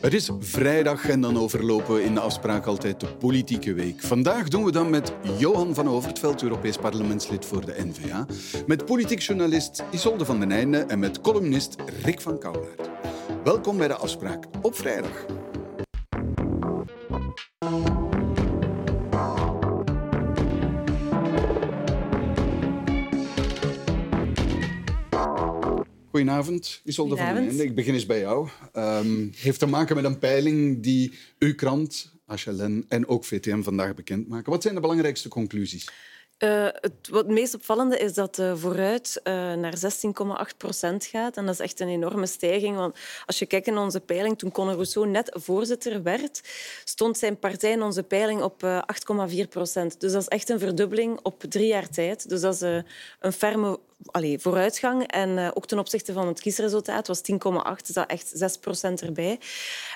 Het is vrijdag en dan overlopen we in de afspraak altijd de politieke week. Vandaag doen we dan met Johan van Overtveld, Europees parlementslid voor de N-VA, met politiek journalist Isolde van den Einde en met columnist Rick van Kouwaert. Welkom bij de afspraak op vrijdag. Goedenavond, Isolde van Goedenavond. Einde. Ik begin eens bij jou. Ehm, heeft te maken met een peiling die uw krant, HLN en ook VTM vandaag bekendmaken. Wat zijn de belangrijkste conclusies? Eh, het, wat het meest opvallende is dat de vooruit eh, naar 16,8 procent gaat. En dat is echt een enorme stijging. Want als je kijkt in onze peiling, toen Conor Rousseau net voorzitter werd, stond zijn partij in onze peiling op eh, 8,4 procent. Dus dat is echt een verdubbeling op drie jaar tijd. Dus dat is eh, een ferme allee, vooruitgang. En eh, ook ten opzichte van het kiesresultaat was 10,8, is dat echt 6 procent erbij.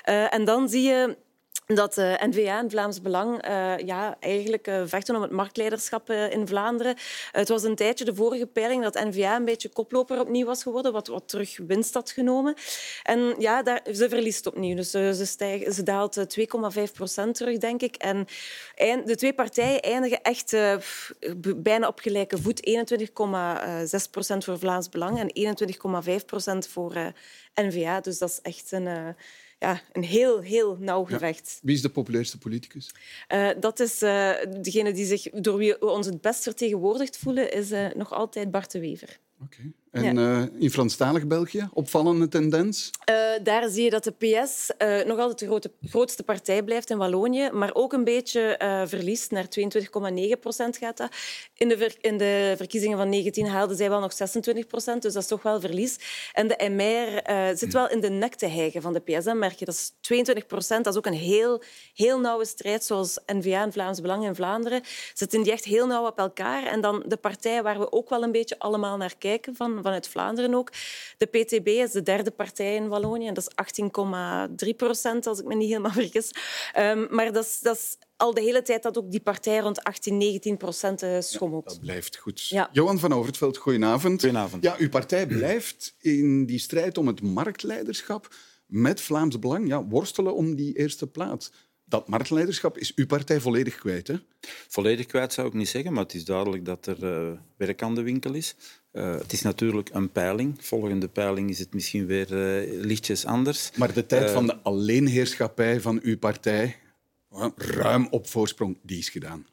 Eh, en dan zie je dat de N-VA en Vlaams Belang eh, ja, eigenlijk eh, vechten om het marktleiderschap eh, in Vlaanderen. het was een tijdje de vorige peiling dat N-VA een beetje koploper opnieuw was geworden, wat, wat terug winst had genomen. En ja, daar, ze verliest opnieuw. Dus eh, ze, ze daalt eh, 2,5 procent terug, denk ik. En eind- de twee partijen eindigen echt eh, bijna op gelijke voet. 21,6 procent voor Vlaams Belang en 21,5 procent voor eh, N-VA. Dus dat is echt een... ja, een heel, heel nauw gevecht. Wie is de populairste politicus? Eh, dat is eh, degene die zich, door wie we ons het best vertegenwoordigd voelen, is eh, nog altijd Bart de Wever. Oké. En eh, in Franstalig België, opvallende tendens? Eh, daar zie je dat de PS eh, nog altijd de grote, grootste partij blijft in Wallonië, maar ook een beetje verliest. Naar 22,9 procent gaat dat. In de, ver- in de verkiezingen van 19 haalden zij wel nog 26 procent, dus dat is toch wel verlies. En de MR zit wel in de nek te hijgen van de PS. Merk je, dat is 22 procent. Dat is ook een heel, heel nauwe strijd, zoals N-VA en Vlaams Belang in Vlaanderen. Zitten die echt heel nauw op elkaar. En dan de partij waar we ook wel een beetje allemaal naar kijken, van, vanuit Vlaanderen ook. De PTB is de derde partij in Wallonië. En dat is 18,3 procent, als ik me niet helemaal vergis. Ehm, maar dat is, dat is al de hele tijd dat ook die partij rond 18, 19 procent eh, schommelt. Dat blijft goed. Ja. Johan van Overtveld, goedenavond. Goedenavond. Ja, uw partij blijft in die strijd om het marktleiderschap met Vlaams Belang ja, worstelen om die eerste plaats. Dat marktleiderschap is uw partij volledig kwijt, hè? Volledig kwijt zou ik niet zeggen, maar het is duidelijk dat er eh, werk aan de winkel is. Eh, het is natuurlijk een peiling. Volgende peiling is het misschien weer eh, lichtjes anders. Maar de tijd van de alleenheerschappij van uw partij, ruim op voorsprong, die is gedaan.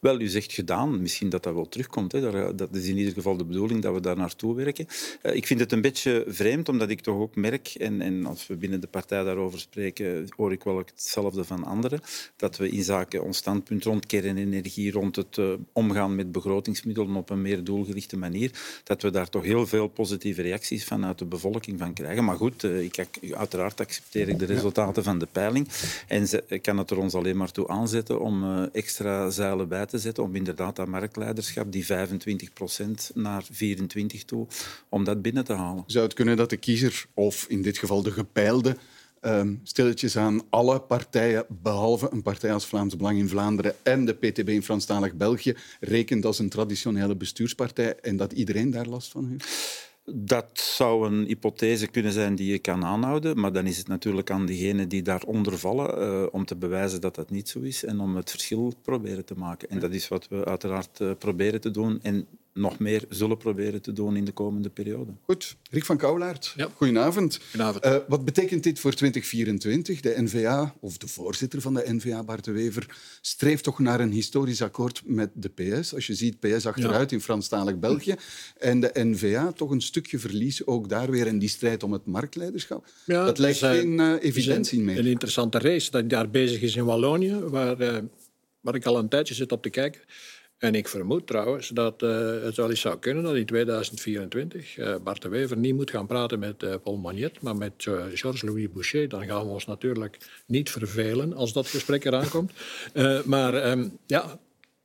Wel, u zegt gedaan. Misschien dat dat wel terugkomt. Hè. Daar, dat is in ieder geval de bedoeling dat we daar naartoe werken. Eh, ik vind het een beetje vreemd, omdat ik toch ook merk, en, en als we binnen de partij daarover spreken, hoor ik wel hetzelfde van anderen, dat we in zaken ons standpunt rond kernenergie, rond het eh, omgaan met begrotingsmiddelen op een meer doelgerichte manier, dat we daar toch heel veel positieve reacties vanuit de bevolking van krijgen. Maar goed, eh, ik, uiteraard accepteer ik de resultaten van de peiling en ze, kan het er ons alleen maar toe aanzetten om eh, extra zeilen bij te zetten, om inderdaad dat marktleiderschap, die 25% naar 24 toe, om dat binnen te halen. Zou het kunnen dat de kiezer, of in dit geval de gepeilde, ehm, stilletjes aan alle partijen, behalve een partij als Vlaams Belang in Vlaanderen en de PTB in Franstalig België, rekent als een traditionele bestuurspartij en dat iedereen daar last van heeft? Dat zou een hypothese kunnen zijn die je kan aanhouden, maar dan is het natuurlijk aan diegenen die daaronder vallen eh, om te bewijzen dat dat niet zo is en om het verschil proberen te maken. En dat is wat we uiteraard eh, proberen te doen en nog meer zullen proberen te doen in de komende periode. Goed, Rick van Kouwlaert, Ja. goedenavond. Goedenavond. Eh, wat betekent dit voor 2024? De N-VA, of de voorzitter van de N-VA, Bart de Wever, streeft toch naar een historisch akkoord met de PS. Als je ziet, PS achteruit in Franstalig België en de N-VA toch een stukje verlies, ook daar weer in die strijd om het marktleiderschap. Ja, dat lijkt dus, geen eh, evidentie een, meer. een interessante race dat daar bezig is in Wallonië, waar, eh, waar ik al een tijdje zit op te kijken. En ik vermoed trouwens dat eh, het wel eens zou kunnen dat in 2024 eh, Bart de Wever niet moet gaan praten met eh, Paul Magnet, maar met Georges-Louis Boucher. Dan gaan we ons natuurlijk niet vervelen als dat gesprek eraan komt. Maar ehm, ja,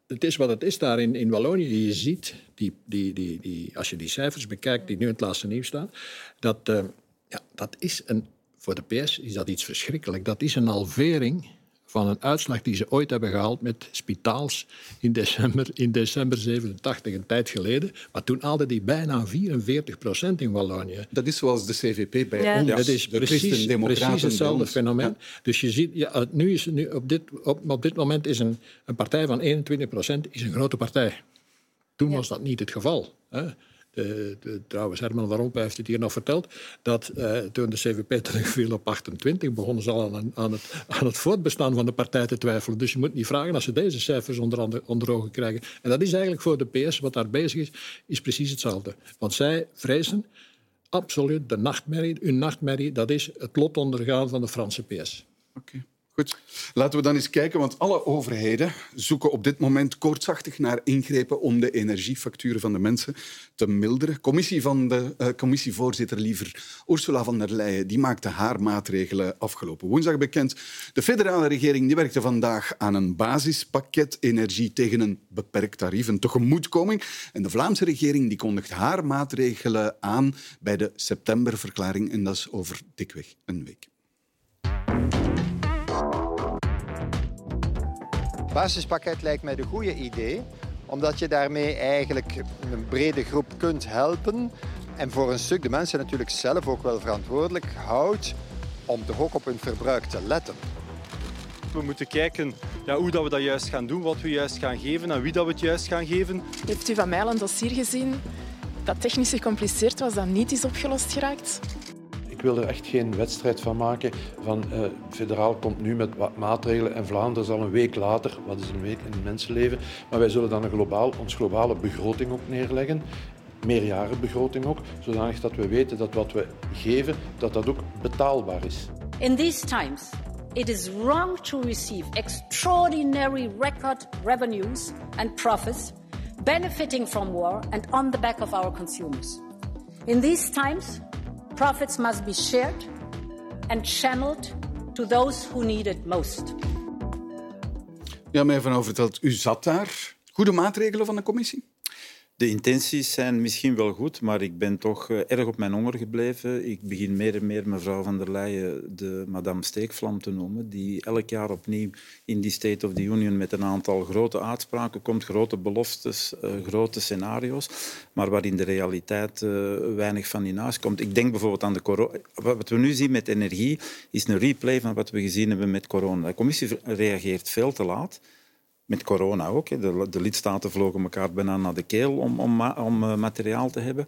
het is wat het is daar in, in Wallonië. Je ziet, die, die, die, die, als je die cijfers bekijkt die nu in het laatste nieuws staan, dat, eh, ja, dat is een, voor de PS is dat iets verschrikkelijk. Dat is een halvering van een uitslag die ze ooit hebben gehaald met Spitaals in december, in december 87, een tijd geleden. Maar toen haalde die bijna 44 procent in Wallonië. Dat is zoals de CVP bij Ja. ons. Dat is de precies, hetzelfde fenomeen. Ja. Dus je ziet, ja, nu is, nu op, dit, op, op dit moment is een, een partij van 21 procent is een grote partij. Toen was dat niet het geval. Hè. De, trouwens, Herman Rompuy heeft het hier nog verteld, dat eh, toen de CVP terugviel op 28, begonnen ze al aan, aan, het, aan het voortbestaan van de partij te twijfelen. Dus je moet niet vragen als ze deze cijfers onder, andere- onder ogen krijgen. En dat is eigenlijk voor de PS, wat daar bezig is, is precies hetzelfde. Want zij vrezen absoluut de nachtmerrie, hun nachtmerrie, dat is het lot ondergaan van de Franse PS. Oké, Goed, laten we dan eens kijken, want alle overheden zoeken op dit moment koortsachtig naar ingrepen om de energiefacturen van de mensen te milderen. Commissie van de eh, commissievoorzitter, liever Ursula von der Leyen, die maakte haar maatregelen afgelopen woensdag bekend. De federale regering die werkte vandaag aan een basispakket energie tegen een beperkt tarief, een tegemoetkoming. En de Vlaamse regering die kondigt haar maatregelen aan bij de septemberverklaring en dat is over dikweg een week. Basispakket lijkt mij de goede idee, omdat je daarmee eigenlijk een brede groep kunt helpen en voor een stuk de mensen natuurlijk zelf ook wel verantwoordelijk houdt om toch ook op hun verbruik te letten. We moeten kijken ja, hoe dat we dat juist gaan doen, wat we juist gaan geven en wie dat we het juist gaan geven. Heeft u van mij al een dossier gezien dat technisch gecompliceerd was, dat niet is opgelost geraakt? Ik wil er echt geen wedstrijd van maken van eh, federaal komt nu met wat maatregelen en Vlaanderen zal een week later, wat is een week in mensenleven, maar wij zullen dan een globaal, ons globale begroting ook neerleggen, meerjarenbegroting ook, zodanig dat we weten dat wat we geven, dat dat ook betaalbaar is. In these times, it is wrong to receive extraordinary record revenues and profits benefiting from war and on the back of our consumers. In these times, profits must be shared and channeled to those who need it most. Ja, mij van overtuigd, u zat daar. Goede maatregelen van de commissie? De intenties zijn misschien wel goed, maar ik ben toch eh, erg op mijn honger gebleven. Ik begin meer en meer mevrouw van der Leyen de madame steekvlam te noemen, die elk jaar opnieuw in die State of the Union met een aantal grote uitspraken komt, grote beloftes, eh, grote scenario's, maar waar in de realiteit eh, weinig van in huis komt. Ik denk bijvoorbeeld aan de corona. Wat we nu zien met energie is een replay van wat we gezien hebben met corona. De commissie reageert veel te laat. Met corona ook. De, de lidstaten vlogen elkaar bijna naar de keel om, om, om eh, materiaal te hebben.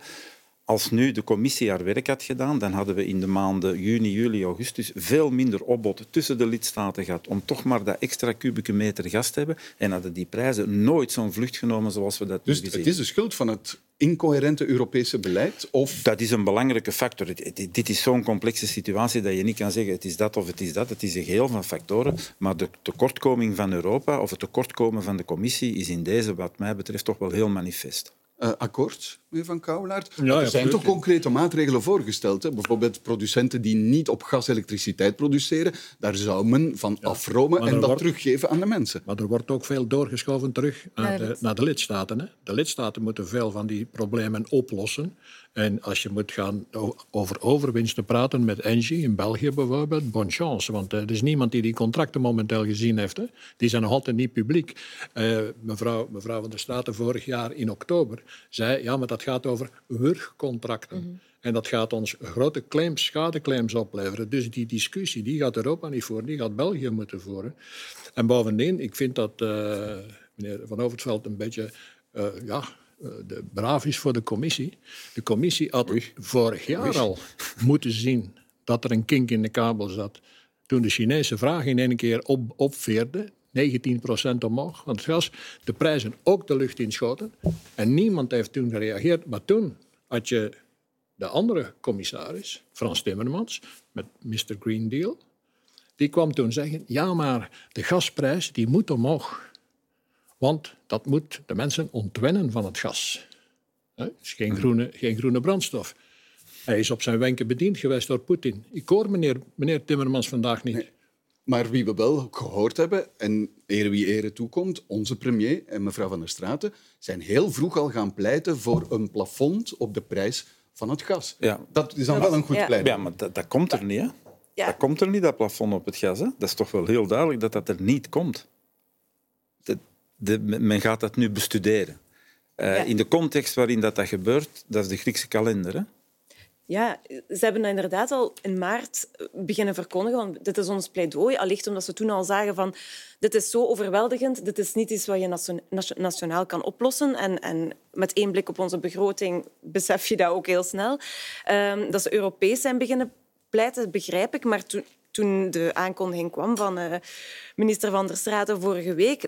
Als nu de commissie haar werk had gedaan, dan hadden we in de maanden juni, juli, augustus veel minder opbod tussen de lidstaten gehad om toch maar dat extra kubieke meter gas te hebben en hadden die prijzen nooit zo'n vlucht genomen zoals we dat Dus nu gezien het is de schuld van het incoherente Europese beleid? Of Dat is een belangrijke factor. Dit is zo'n complexe situatie dat je niet kan zeggen het is dat of het is dat. Het is een geheel van factoren. Maar de tekortkoming van Europa of het tekortkomen van de commissie is in deze, wat mij betreft, toch wel heel manifest. Eh, akkoord, meneer Van Kouwelaert? Ja, er zijn absoluut. toch concrete maatregelen voorgesteld? Hè? Bijvoorbeeld producenten die niet op gas elektriciteit produceren. Daar zou men van afromen en dat wordt- teruggeven aan de mensen. Maar er wordt ook veel doorgeschoven terug naar Naar de, naar de lidstaten. Hè. De lidstaten moeten veel van die problemen oplossen. En als je moet gaan over overwinsten praten met Engie in België bijvoorbeeld, bonne chance. Want eh, er is niemand die die contracten momenteel gezien heeft. Hè. Die zijn nog altijd niet publiek. Eh, mevrouw, mevrouw van der Straten vorig jaar in oktober zei, ja, maar dat gaat over wurgcontracten. En dat gaat ons grote claims, schadeclaims opleveren. Dus die discussie die gaat Europa niet voeren, die gaat België moeten voeren. En bovendien, ik vind dat eh, meneer Van Overtveld een beetje ja, de, braaf is voor de commissie. De commissie had vorig jaar al moeten zien dat er een kink in de kabel zat. Toen de Chinese vraag in één keer op, opveerde, 19% omhoog van het gas, de prijzen ook de lucht inschoten. En niemand heeft toen gereageerd. Maar toen had je de andere commissaris, Frans Timmermans, met Mr. Green Deal. Die kwam toen zeggen, ja, maar de gasprijs die moet omhoog. Want dat moet de mensen ontwennen van het gas. Hè, Het is geen groene, geen groene brandstof. Hij is op zijn wenken bediend geweest door Poetin. Ik hoor meneer, meneer Timmermans vandaag niet. Maar wie we wel gehoord hebben, en eer wie ere toekomt, onze premier en mevrouw Van der Straten, zijn heel vroeg al gaan pleiten voor een plafond op de prijs van het gas. Ja. Dat is dan wel een goed Ja. pleit. Ja, maar dat, dat komt er niet. Hè? Ja. Dat komt er niet, dat plafond op het gas. Hè? Dat is toch wel heel duidelijk dat dat er niet komt. De, men gaat dat nu bestuderen. Uh, Ja. In de context waarin dat, dat gebeurt, dat is de Griekse kalender. Hè? Ja, ze hebben dat inderdaad al in maart beginnen verkondigen. Want dit is ons pleidooi. Allicht omdat ze toen al zagen van dit is zo overweldigend. Dit is niet iets wat je nation- nation- nationaal kan oplossen. En, en met één blik op onze begroting besef je dat ook heel snel. Ehm, dat ze Europees zijn beginnen pleiten, begrijp ik. Maar toen, toen de aankondiging kwam van eh, minister Van der Straten vorige week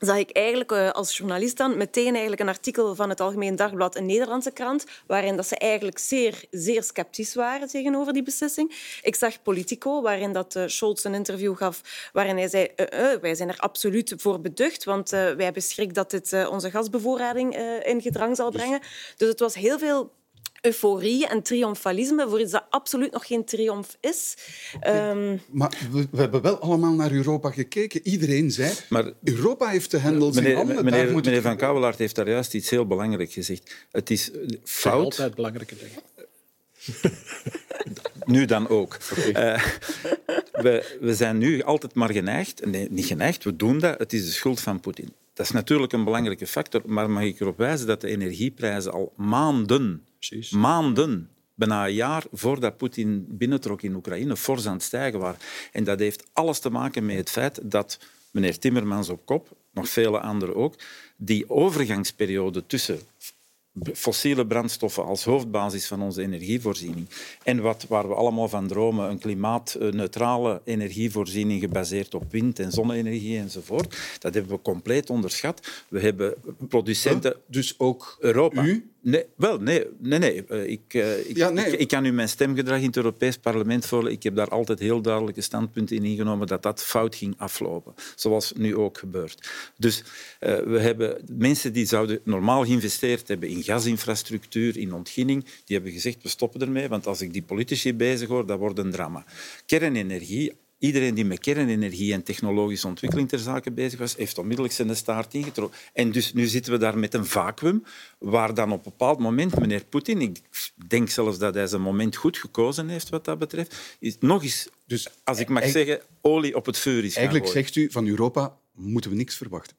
zag ik eigenlijk eh, als journalist dan meteen eigenlijk een artikel van het Algemeen Dagblad, een Nederlandse krant, waarin dat ze eigenlijk zeer, zeer sceptisch waren tegenover die beslissing. Ik zag Politico, waarin dat eh, Scholz een interview gaf, waarin hij zei eh, wij zijn er absoluut voor beducht, want wij hebben schrik dat dit onze gasbevoorrading in gedrang zal brengen. Dus het was heel veel euforie en triomfalisme voor iets dat absoluut nog geen triomf is. Ehm, Maar we, we hebben wel allemaal naar Europa gekeken. Iedereen zei, Maar- Europa heeft de hendels in Meneer, handen. daar meneer, het meneer Van. Kouwelaert heeft daar juist iets heel belangrijks gezegd. Het is fout, altijd belangrijke dingen. nu dan ook. Eh, we, we zijn nu altijd maar geneigd, nee, niet geneigd, we doen dat, het is de schuld van Poetin. Dat is natuurlijk een belangrijke factor, maar mag ik erop wijzen dat de energieprijzen al maanden, Precies. maanden, bijna een jaar voordat Poetin binnentrok in Oekraïne, fors aan het stijgen waren. En dat heeft alles te maken met het feit dat meneer Timmermans op kop, nog vele anderen ook, die overgangsperiode tussen fossiele brandstoffen als hoofdbasis van onze energievoorziening. En wat, waar we allemaal van dromen, een klimaatneutrale energievoorziening gebaseerd op wind- en zonne-energie enzovoort, dat hebben we compleet onderschat. We hebben producenten... Dus ook Europa. u? Nee, wel, nee, nee, nee. Eh, Ik, eh, ik, Ja, nee. Ik, ik kan u mijn stemgedrag in het Europees Parlement voorleggen. Ik heb daar altijd heel duidelijke standpunten in ingenomen dat dat fout ging aflopen. Zoals nu ook gebeurt. Dus eh, we hebben mensen die zouden normaal geïnvesteerd hebben in gasinfrastructuur, in ontginning, die hebben gezegd we stoppen ermee, want als ik die politici bezig hoor, dat wordt een drama. Kernenergie, Iedereen die met kernenergie en technologische ontwikkeling ter zake bezig was, heeft onmiddellijk zijn staart ingetrokken. En dus nu zitten we daar met een vacuüm, waar dan op een bepaald moment meneer Poetin, ik denk zelfs dat hij zijn moment goed gekozen heeft wat dat betreft, is nog eens, Dus als ik mag eigenlijk- zeggen, olie op het vuur is gaan Eigenlijk gooien. zegt u van Europa moeten we niks verwachten.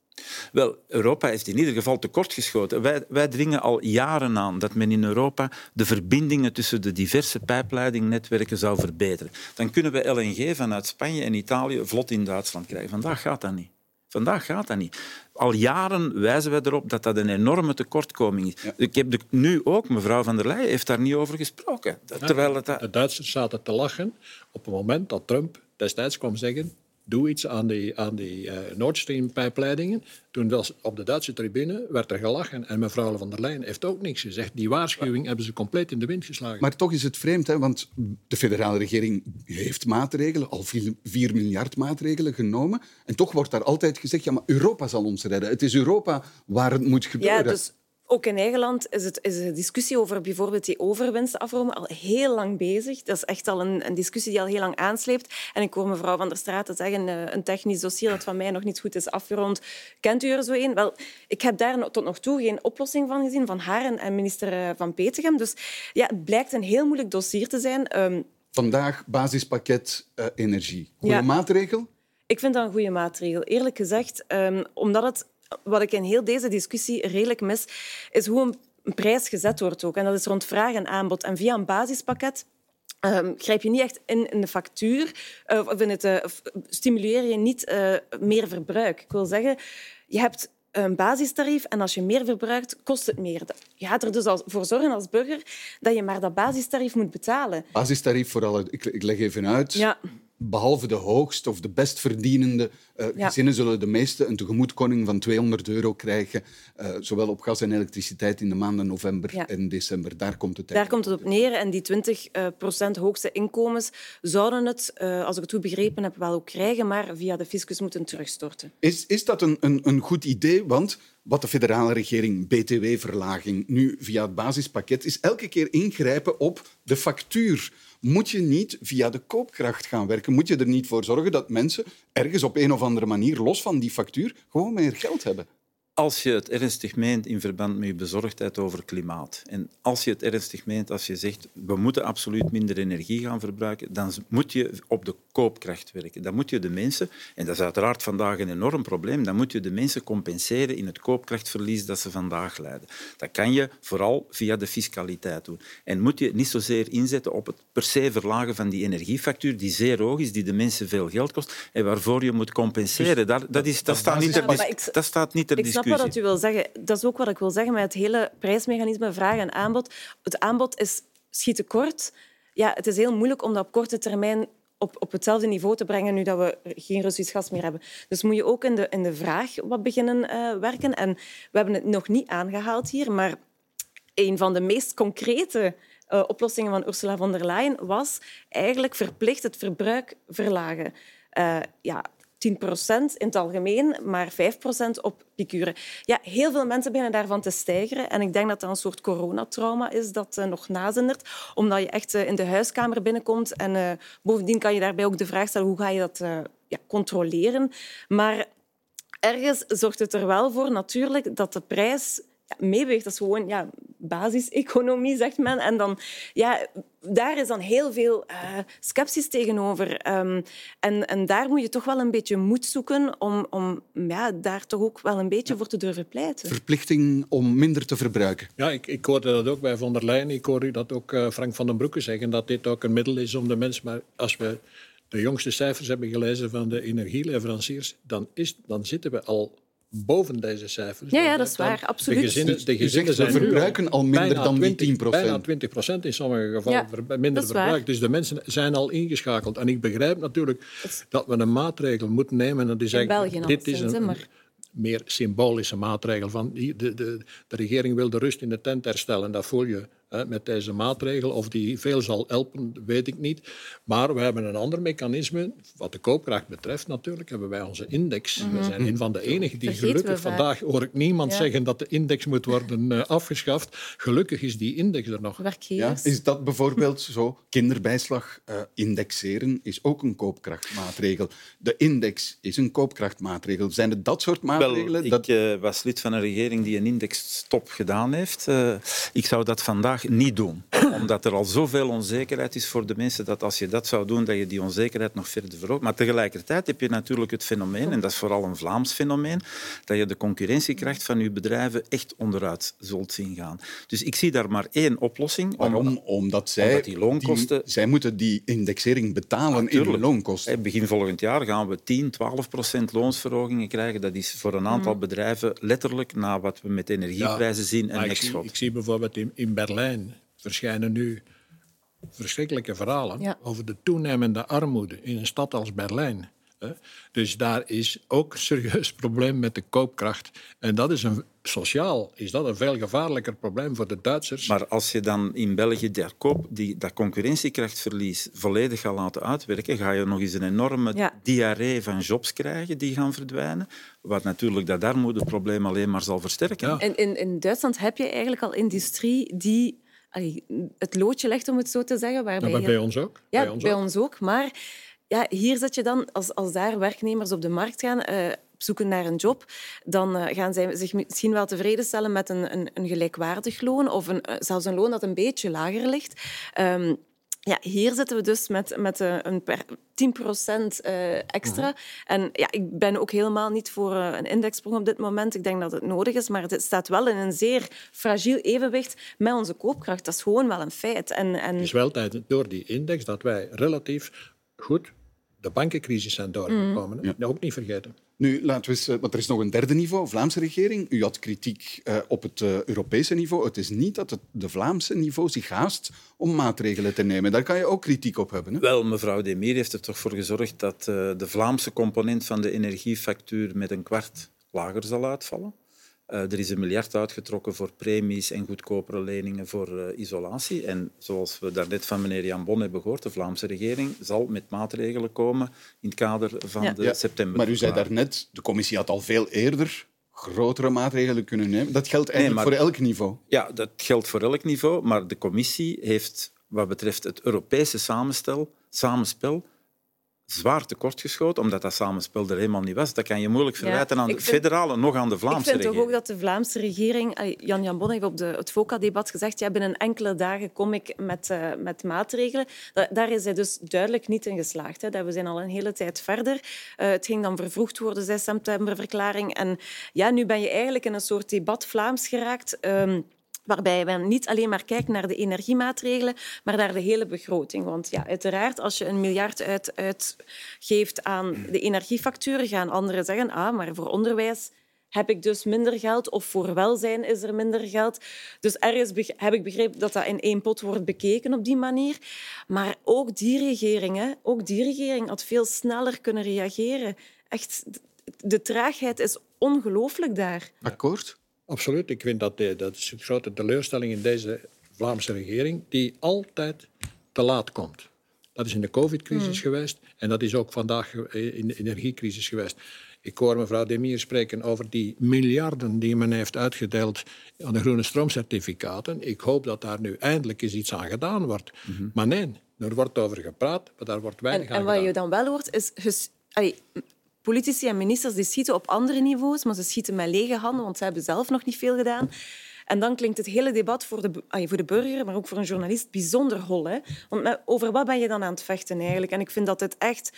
Wel, Europa heeft in ieder geval tekortgeschoten. Wij, wij dringen al jaren aan dat men in Europa de verbindingen tussen de diverse pijpleidingnetwerken zou verbeteren. Dan kunnen we LNG vanuit Spanje en Italië vlot in Duitsland krijgen. Vandaag gaat dat niet. Vandaag gaat dat niet. Al jaren wijzen wij erop dat dat een enorme tekortkoming is. Ik heb de, nu ook, mevrouw van der Leyen heeft daar niet over gesproken. Terwijl het, De Duitsers zaten te lachen op het moment dat Trump destijds kwam zeggen doe iets aan die, aan die eh, Nord Stream-pijpleidingen. Toen was op de Duitse tribune werd er gelachen en mevrouw van der Leyen heeft ook niks gezegd. Die waarschuwing hebben ze compleet in de wind geslagen. Maar toch is het vreemd, hè, want de federale regering heeft maatregelen, al 4 miljard maatregelen genomen. En toch wordt daar altijd gezegd, ja, maar Europa zal ons redden. Het is Europa waar het moet gebeuren. Ja, dus ook in eigen land is, het, is de discussie over bijvoorbeeld die overwinsten afromen al heel lang bezig. Dat is echt al een, een discussie die al heel lang aansleept. En ik hoor mevrouw Van der Straten zeggen, eh, een technisch dossier dat van mij nog niet goed is afgerond. Kent u er zo een? Wel, ik heb daar tot nog toe geen oplossing van gezien, van haar en, minister eh, Van Petegem. Dus ja, het blijkt een heel moeilijk dossier te zijn. Ehm, Vandaag basispakket eh, energie. Goeie Ja. maatregel? Ik vind dat een goede maatregel. Eerlijk gezegd, ehm, omdat het, wat ik in heel deze discussie redelijk mis, is hoe een prijs gezet wordt ook. En dat is rond vraag en aanbod. En via een basispakket ehm, grijp je niet echt in, in de factuur eh, of in het, of stimuleer je niet eh, meer verbruik. Ik wil zeggen, je hebt een basistarief en als je meer verbruikt, kost het meer. Je gaat er dus als- voor zorgen als burger dat je maar dat basistarief moet betalen. Basistarief voor alle... Ik, ik leg even uit. Ja. Behalve de hoogst of de best verdienende eh, Ja. gezinnen zullen de meeste een tegemoetkoming van 200 euro krijgen, eh, zowel op gas en elektriciteit in de maanden november Ja. en december. Daar komt het Daar komt het op neer. En die 20 eh, procent hoogste inkomens zouden het, als ik het goed begrepen heb, wel ook krijgen, maar via de fiscus moeten terugstorten. Is, is dat een, een, een goed idee? Want wat de federale regering, btw-verlaging, nu via het basispakket, is elke keer ingrijpen op de factuur. Moet je niet via de koopkracht gaan werken? Moet je er niet voor zorgen dat mensen ergens op een of andere manier, los van die factuur, gewoon meer geld hebben? Als je het ernstig meent in verband met je bezorgdheid over klimaat, en als je het ernstig meent als je zegt we moeten absoluut minder energie gaan verbruiken, dan moet je op de koopkracht werken. Dan moet je de mensen, en dat is uiteraard vandaag een enorm probleem, dan moet je de mensen compenseren in het koopkrachtverlies dat ze vandaag leiden. Dat kan je vooral via de fiscaliteit doen. En moet je niet zozeer inzetten op het per se verlagen van die energiefactuur, die zeer hoog is, die de mensen veel geld kost en waarvoor je moet compenseren. Dus dat, dat, is, dat, staat niet ter, dat staat niet ter discussie. Snap wat u wil zeggen. Dat is ook wat ik wil zeggen met het hele prijsmechanisme, vraag en aanbod. Het aanbod is schiet kort. Ja, het is heel moeilijk om dat op korte termijn op, op hetzelfde niveau te brengen nu dat we geen Russisch gas meer hebben. Dus moet je ook in de, in de vraag wat beginnen uh, werken. En we hebben het nog niet aangehaald hier, maar een van de meest concrete uh, oplossingen van Ursula von der Leyen was eigenlijk verplicht het verbruik verlagen. Uh, ja, 10% in het algemeen, maar 5% op picuren. Ja, heel veel mensen beginnen daarvan te stijgeren. En ik denk dat dat een soort coronatrauma is dat uh, nog nazindert. Omdat je echt uh, in de huiskamer binnenkomt. En uh, bovendien kan je daarbij ook de vraag stellen hoe ga je dat ja, controleren. Maar ergens zorgt het er wel voor natuurlijk dat de prijs ja, meeweegt. Dat is gewoon ja, basiseconomie, zegt men. En dan, ja, daar is dan heel veel uh, sceptisch tegenover. Um, en, en daar moet je toch wel een beetje moed zoeken om, om ja, daar toch ook wel een beetje voor te durven pleiten. Verplichting om minder te verbruiken. Ja, ik, ik hoorde dat ook bij von der Leyen. Ik hoor u dat ook uh, Frank van den Broeke zeggen, dat dit ook een middel is om de mens... Maar als we de jongste cijfers hebben gelezen van de energieleveranciers, dan, is, dan zitten we al boven deze cijfers. Ja, ja dat is waar, absoluut. De gezinnen, de gezinnen zijn verbruiken al minder dan die 10 procent. Bijna 20 procent in sommige gevallen ja, minder verbruik. Dus de mensen zijn al ingeschakeld. En ik begrijp natuurlijk dat we een maatregel moeten nemen. En dat is eigenlijk, dit is een, meer symbolische maatregel. Van de, de, de, regering wil de rust in de tent herstellen. Dat voel je met deze maatregel. Of die veel zal helpen, weet ik niet. Maar we hebben een ander mechanisme. Wat de koopkracht betreft natuurlijk, hebben wij onze index. We mhm. zijn een van de enigen die gelukkig... Vandaag hoor ik niemand zeggen dat de index moet worden uh, afgeschaft. Gelukkig is die index er nog. Ja, is dat bijvoorbeeld zo? Kinderbijslag uh, indexeren is ook een koopkrachtmaatregel. De index is een koopkrachtmaatregel. Zijn het dat soort maatregelen? Wel, ik dat... uh, was lid van een regering die een indexstop gedaan heeft. ik zou dat vandaag niet doen. Omdat er al zoveel onzekerheid is voor de mensen dat als je dat zou doen, dat je die onzekerheid nog verder verhoogt. Maar tegelijkertijd heb je natuurlijk het fenomeen, en dat is vooral een Vlaams fenomeen, dat je de concurrentiekracht van je bedrijven echt onderuit zult zien gaan. Dus ik zie daar maar één oplossing. Waarom? Omdat zij, die loonkosten... zij moeten die indexering betalen in de loonkosten. Begin volgend jaar gaan we 10, 12 procent loonsverhogingen krijgen. Dat is voor een aantal mm. bedrijven letterlijk na wat we met energieprijzen zien een nekschot. Ik zie bijvoorbeeld in, in Berlijn verschijnen nu verschrikkelijke verhalen over de toenemende armoede in een stad als Berlijn. Dus daar is ook een serieus probleem met de koopkracht. En dat is een, sociaal is dat een veel gevaarlijker probleem voor de Duitsers. Maar als je dan in België die, koop, die, dat concurrentiekrachtverlies volledig gaat laten uitwerken, ga je nog eens een enorme ja. diarree van jobs krijgen die gaan verdwijnen. Wat natuurlijk dat armoedeprobleem alleen maar zal versterken. Ja. En in, in Duitsland heb je eigenlijk al industrie die het loodje legt, om het zo te zeggen. Waarbij ja, maar bij ons ook. Ja, bij ons, bij ook. ons ook. Maar ja, hier zet je dan, als, als daar werknemers op de markt gaan, uh, zoeken naar een job, dan uh, gaan zij zich misschien wel tevreden stellen met een, een, een gelijkwaardig loon of een, uh, zelfs een loon dat een beetje lager ligt. Um, ja, hier zitten we dus met, met een 10% extra. Mhm. En ja, ik ben ook helemaal niet voor een indexsprong op dit moment. Ik denk dat het nodig is, maar het staat wel in een zeer fragiel evenwicht met onze koopkracht. Dat is gewoon wel een feit. En, en... Het is wel tijd door die index dat wij relatief goed de bankencrisis zijn doorgekomen. Mm. Ja. Ook niet vergeten. Nu, laten we eens, eh, want er is nog een derde niveau, Vlaamse regering. U had kritiek uh, op het uh, Europese niveau. Het is niet dat het de Vlaamse niveau zich haast om maatregelen te nemen. Daar kan je ook kritiek op hebben. Hè? Wel, mevrouw Demir heeft er toch voor gezorgd dat de Vlaamse component van de energiefactuur met een kwart lager zal uitvallen. Uh, er is een miljard uitgetrokken voor premies en goedkopere leningen voor uh, isolatie. En zoals we daarnet van meneer Jan Bon hebben gehoord, de Vlaamse regering zal met maatregelen komen in het kader van ja. de ja. september. Maar u zei daarnet, de commissie had al veel eerder grotere maatregelen kunnen nemen. Dat geldt eigenlijk nee, maar, voor elk niveau. Ja, dat geldt voor elk niveau. Maar de commissie heeft wat betreft het Europese samenstel, samenspel zwaar tekortgeschoten, omdat dat samenspel er helemaal niet was. Dat kan je moeilijk verwijten aan de vind- federale, nog aan de Vlaamse Ik vind regering. toch ook dat de Vlaamse regering... Jan Jan Bon heeft op de, het FOCA-debat gezegd ja, binnen enkele dagen kom ik met, eh, met maatregelen. Da- daar is hij dus duidelijk niet in geslaagd. Hè. Dat We zijn al een hele tijd verder. Eh, het ging dan vervroegd worden, zei septemberverklaring. En ja, nu ben je eigenlijk in een soort debat Vlaams geraakt... ehm, waarbij men niet alleen maar kijkt naar de energiemaatregelen, maar naar de hele begroting. Want ja, uiteraard, als je een miljard uit, uitgeeft aan de energiefacturen, gaan anderen zeggen, ah, maar voor onderwijs heb ik dus minder geld of voor welzijn is er minder geld. Dus ergens heb ik begrepen dat dat in één pot wordt bekeken op die manier. Maar ook die regering, hè, ook die regering had veel sneller kunnen reageren. Echt, de traagheid is ongelooflijk daar. Akkoord? Absoluut. Ik vind dat de, dat is een grote teleurstelling in deze Vlaamse regering, die altijd te laat komt. Dat is in de covid-crisis geweest en dat is ook vandaag in de energiecrisis geweest. Ik hoor mevrouw Demir spreken over die miljarden die men heeft uitgedeeld aan de groene stroomcertificaten. Ik hoop dat daar nu eindelijk eens iets aan gedaan wordt. Maar nee, er wordt over gepraat, maar daar wordt En, weinig aan en wat gedaan. je dan wel hoort, is... allee, politici en ministers die schieten op andere niveaus, maar ze schieten met lege handen, want ze hebben zelf nog niet veel gedaan. En dan klinkt het hele debat voor de, voor de burger, maar ook voor een journalist, bijzonder hol. Hè? Want over wat ben je dan aan het vechten eigenlijk? En ik vind dat het echt...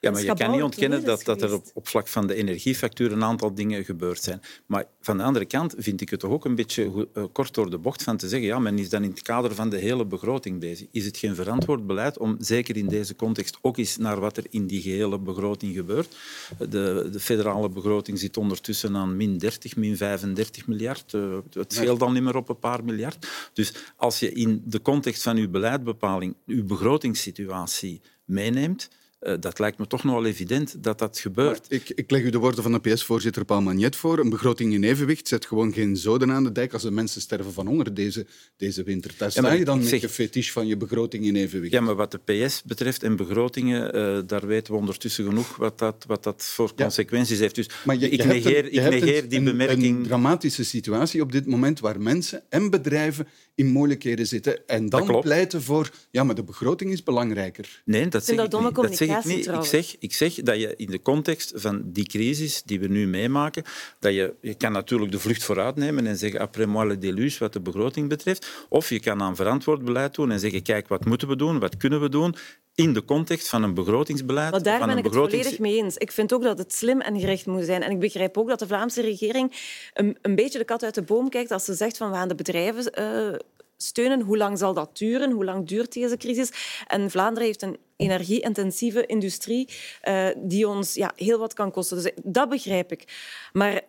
Ja, een maar je kan niet ontkennen dat, dat er op, op vlak van de energiefactuur een aantal dingen gebeurd zijn. Maar van de andere kant vind ik het toch ook een beetje eh, kort door de bocht van te zeggen ja, men is dan in het kader van de hele begroting bezig. Is het geen verantwoord beleid om zeker in deze context ook eens naar wat er in die gehele begroting gebeurt? De, de federale begroting zit ondertussen aan min 30, min 35 miljard. Eh, Het scheelt dan niet meer op een paar miljard. Dus als je in de context van uw beleidbepaling uw begrotingssituatie meeneemt, eh, dat lijkt me toch nogal evident dat dat gebeurt. Ik, ik leg u de woorden van de PS-voorzitter Paul Magnet voor. Een begroting in evenwicht zet gewoon geen zoden aan de dijk als de mensen sterven van honger deze, deze winter. Daar sta je dan met zeg- fetish van je begroting in evenwicht. Ja, maar wat de PS betreft en begrotingen, eh, daar weten we ondertussen genoeg wat dat, wat dat voor Ja. consequenties heeft. Dus Maar je, ik je negeer, een- ik een- negeer die bemerking. Een dramatische situatie op dit moment waar mensen en bedrijven in moeilijkheden zitten en dan pleiten voor ja, maar de begroting is belangrijker. Nee, dat zeg dat ik niet. Dat zeg ik communicatie niet. Ik zeg, ik zeg dat je in de context van die crisis die we nu meemaken, dat je, je kan natuurlijk de vlucht vooruit nemen en zeggen après moi le déluge wat de begroting betreft, of je kan aan verantwoord beleid doen en zeggen kijk, wat moeten we doen, wat kunnen we doen in de context van een begrotingsbeleid. Maar daar van ben ik het volledig mee eens. Ik vind ook dat het slim en gericht moet zijn. En ik begrijp ook dat de Vlaamse regering een, een beetje de kat uit de boom kijkt als ze zegt van we gaan de bedrijven eh, steunen. Hoe lang zal dat duren? Hoe lang duurt deze crisis? En Vlaanderen heeft een energie-intensieve industrie eh, die ons ja, heel wat kan kosten. Dus dat begrijp ik. Maar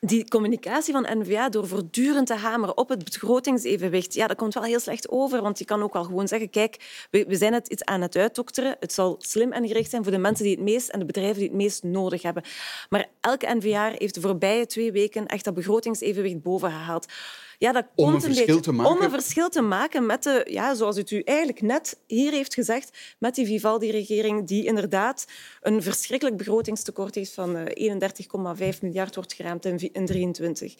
die communicatie van N-VA door voortdurend te hameren op het begrotingsevenwicht, ja, dat komt wel heel slecht over. Want je kan ook wel gewoon zeggen, kijk, we, zijn het iets aan het uitdokteren. Het zal slim en gericht zijn voor de mensen die het meest en de bedrijven die het meest nodig hebben. Maar elke N-VA heeft de voorbije twee weken echt dat begrotingsevenwicht boven gehaald. Ja, dat Om komt een verschil beetje te maken? om een verschil te maken met de, ja, zoals het u eigenlijk net hier heeft gezegd, met die Vivaldi-regering die inderdaad een verschrikkelijk begrotingstekort heeft van eh, 31,5 miljard wordt geraamd in vi- in 23.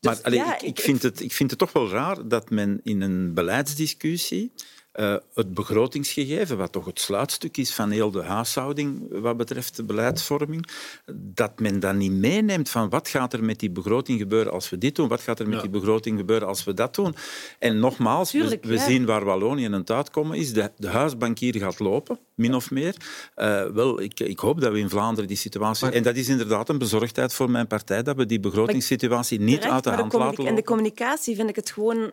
Maar Dus allee, ja, ik, ik, vind het, ik vind het toch wel raar dat men in een beleidsdiscussie eh, het begrotingsgegeven, wat toch het sluitstuk is van heel de huishouding wat betreft de beleidsvorming, dat men dat niet meeneemt van wat gaat er met die begroting gebeuren als we dit doen, wat gaat er met Ja. die begroting gebeuren als we dat doen. En nogmaals, we, Tuurlijk, we ja. zien waar Wallonië aan het uitkomen is. De, de huisbankier gaat lopen, min of meer. Eh, wel, ik, ik hoop dat we in Vlaanderen die situatie... Maar- en dat is inderdaad een bezorgdheid voor mijn partij, dat we die begrotingssituatie niet Terecht, uit de hand laten communica- En de lopen. communicatie vind ik het gewoon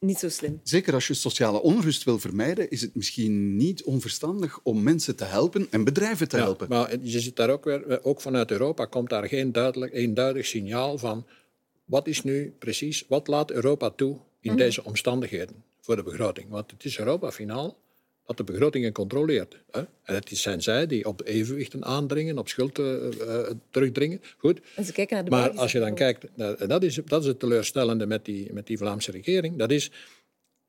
niet zo slim. Zeker als je sociale onrust wil vermijden, is het misschien niet onverstandig om mensen te helpen en bedrijven te Ja, helpen. maar je ziet daar ook weer, ook vanuit Europa komt daar geen duidelijk, eenduidig signaal van wat is nu precies, wat laat Europa toe in deze omstandigheden voor de begroting. Want het is Europa finaal dat de begrotingen controleert. Hè? En het zijn zij die op evenwichten aandringen, op schuld eh, eh, terugdringen. Goed, En ze kijken naar de maar als je dan kijkt, naar- en dat is, dat is het teleurstellende met die, met die Vlaamse regering, dat is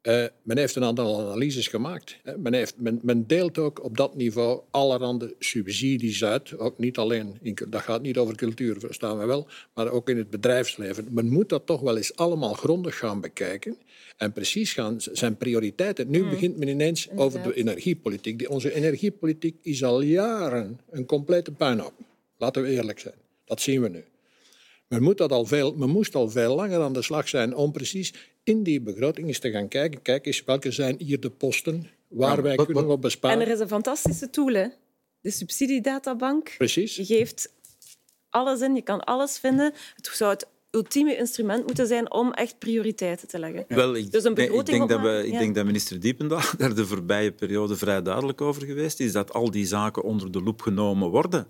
Uh, men heeft een aantal analyses gemaakt. Men, heeft, men, men, deelt ook op dat niveau allerhande subsidies uit. Ook niet alleen, in, dat gaat niet over cultuur, verstaan we wel, maar ook in het bedrijfsleven. Men moet dat toch wel eens allemaal grondig gaan bekijken en precies gaan zijn prioriteiten. Nu mm. begint men ineens over de energiepolitiek. onze energiepolitiek is al jaren een complete puinhoop. Laten we eerlijk zijn. Dat zien we nu. Men, moet dat al veel, men moest al veel langer aan de slag zijn om precies in die begroting eens te gaan kijken. Kijk eens, welke zijn hier de posten waar wij kunnen op besparen. En er is een fantastische tool, hè? de subsidiedatabank. Precies. Je geeft alles in, je kan alles vinden. Het zou het ultieme instrument moeten zijn om echt prioriteiten te leggen. Wel, ik, dus een ik, denk dat we, ik denk dat minister Diependaal daar de voorbije periode vrij duidelijk over geweest is, dat al die zaken onder de loep genomen worden.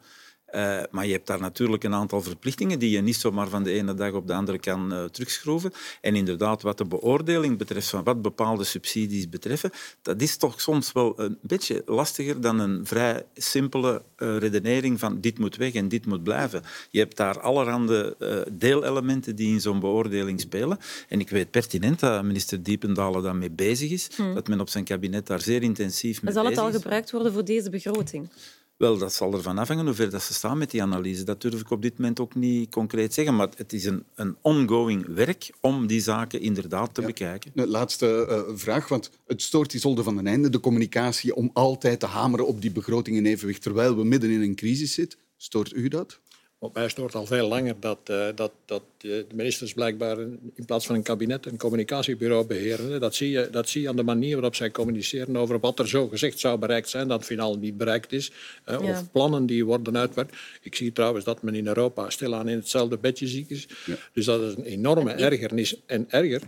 Uh, maar je hebt daar natuurlijk een aantal verplichtingen die je niet zomaar van de ene dag op de andere kan uh, terugschroeven. En inderdaad, wat de beoordeling betreft, van wat bepaalde subsidies betreffen, dat is toch soms wel een beetje lastiger dan een vrij simpele uh, redenering van dit moet weg en dit moet blijven. Je hebt daar allerhande deelelementen die in zo'n beoordeling spelen. En ik weet pertinent dat minister Diependalen daarmee bezig is, hmm. dat men op zijn kabinet daar zeer intensief mee bezig is. Zal het al gebruikt worden voor deze begroting? Wel, dat zal ervan afhangen hoe ver dat ze staan met die analyse. Dat durf ik op dit moment ook niet concreet zeggen. Maar het is een, een ongoing werk om die zaken inderdaad te bekijken. De laatste uh, vraag, want het stoort Isolde van den Einde, de communicatie om altijd te hameren op die begroting in evenwicht, terwijl we midden in een crisis zitten. Stoort u dat? Op mij stoort al veel langer dat, uh, dat, dat de ministers blijkbaar in plaats van een kabinet een communicatiebureau beheren. Dat zie, je, dat zie je aan de manier waarop zij communiceren over wat er zo gezegd zou bereikt zijn, dat finaal niet bereikt is. Uh, ja. Of plannen die worden uitgewerkt. Ik zie trouwens dat men in Europa stilaan in hetzelfde bedje ziek is. Ja. Dus dat is een enorme ergernis. En erger,